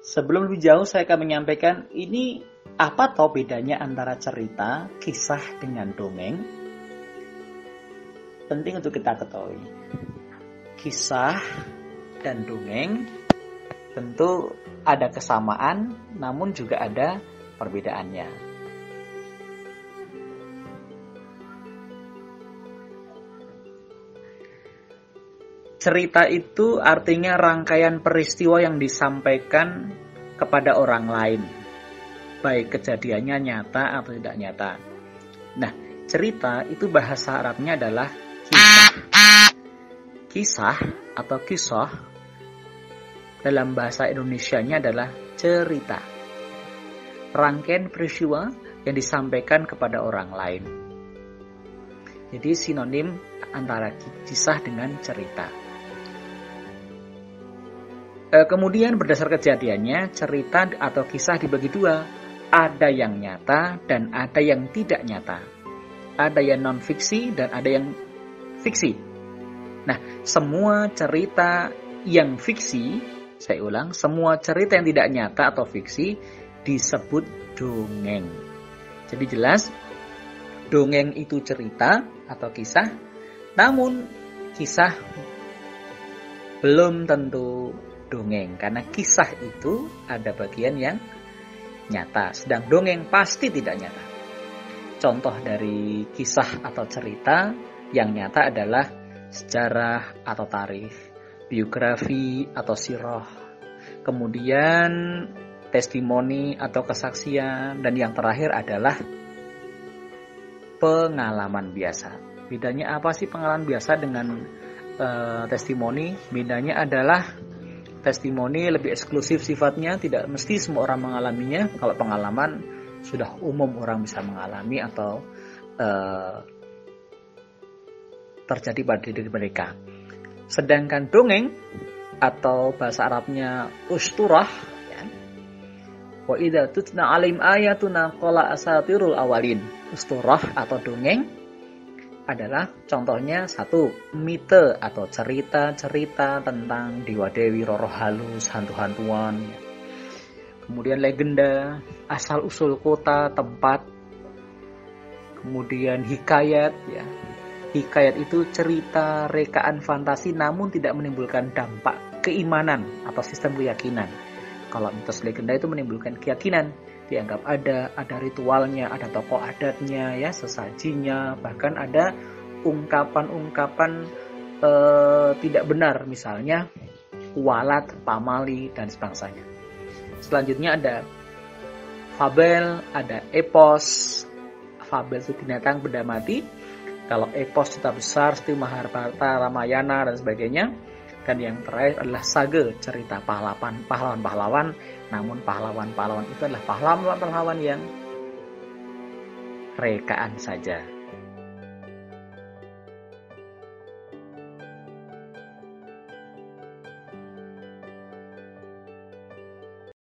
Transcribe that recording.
Sebelum lebih jauh saya akan menyampaikan ini apa toh bedanya antara cerita, kisah dengan dongeng? Penting untuk kita ketahui. Kisah dan dongeng tentu ada kesamaan namun juga ada perbedaannya. Cerita itu artinya rangkaian peristiwa yang disampaikan kepada orang lain, baik kejadiannya nyata atau tidak nyata. Nah, cerita itu bahasa Arabnya adalah kisah. Kisah atau kisah dalam bahasa Indonesianya adalah cerita. Rangkaian peristiwa yang disampaikan kepada orang lain. Jadi sinonim antara kisah dengan cerita. E, kemudian berdasar kejadiannya, cerita atau kisah dibagi dua. Ada yang nyata dan ada yang tidak nyata. Ada yang non-fiksi dan ada yang fiksi. Nah, semua cerita yang fiksi, saya ulang, semua cerita yang tidak nyata atau fiksi disebut dongeng. Jadi jelas, dongeng itu cerita atau kisah, namun kisah belum tentu dongeng. Karena kisah itu ada bagian yang nyata. Sedang dongeng pasti tidak nyata. Contoh dari kisah atau cerita yang nyata adalah sejarah atau tarikh biografi atau sirah. Kemudian testimoni atau kesaksian. Dan yang terakhir adalah pengalaman biasa. Bedanya apa sih pengalaman biasa dengan uh, testimoni? Bedanya adalah testimoni lebih eksklusif sifatnya, tidak mesti semua orang mengalaminya. Kalau pengalaman sudah umum orang bisa mengalami atau uh, terjadi pada diri mereka. Sedangkan dongeng atau bahasa Arabnya usturah ya. Wa idza tutna alim ayatuna qala asatirul awalin. Usturah atau dongeng adalah contohnya satu mite atau cerita-cerita tentang dewa dewi roro halus hantu-hantuan. Kemudian legenda asal usul kota tempat. Kemudian hikayat ya. Hikayat itu cerita rekaan fantasi namun tidak menimbulkan dampak keimanan atau sistem keyakinan. Kalau mitos legenda itu menimbulkan keyakinan dianggap ada, ada ritualnya, ada tokoh adatnya, ya sesajinya, bahkan ada ungkapan-ungkapan e, tidak benar, misalnya walat, pamali dan sebangsanya. Selanjutnya ada fabel, ada epos. Fabel itu binatang benda mati. Kalau epos cerita besar seperti Mahabharata, Ramayana dan sebagainya. Dan yang terakhir adalah sage, cerita pahlawan, pahlawan-pahlawan namun pahlawan-pahlawan itu adalah pahlawan-pahlawan yang rekaan saja.